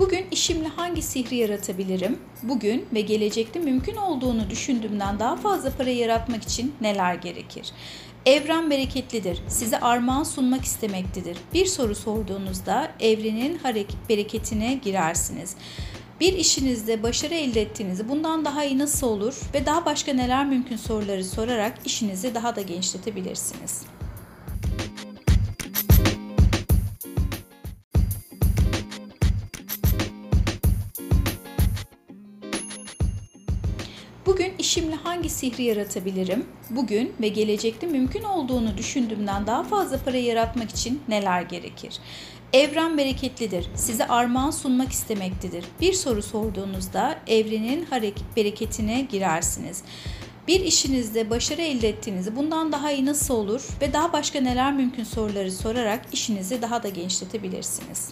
Bugün işimle hangi sihri yaratabilirim? Bugün ve gelecekte mümkün olduğunu düşündüğümden daha fazla para yaratmak için neler gerekir? Evren bereketlidir. Size armağan sunmak istemektedir. Bir soru sorduğunuzda evrenin bereketine girersiniz. Bir işinizde başarı elde ettiğinizi, bundan daha iyi nasıl olur ve daha başka neler mümkün soruları sorarak işinizi daha da genişletebilirsiniz. Bugün işimle hangi sihri yaratabilirim? Bugün ve gelecekte mümkün olduğunu düşündüğümden daha fazla para yaratmak için neler gerekir? Evren bereketlidir. Size armağan sunmak istemektedir. Bir soru sorduğunuzda evrenin bereketine girersiniz. Bir işinizde başarı elde ettiğinizi, bundan daha iyi nasıl olur ve daha başka neler mümkün soruları sorarak işinizi daha da genişletebilirsiniz.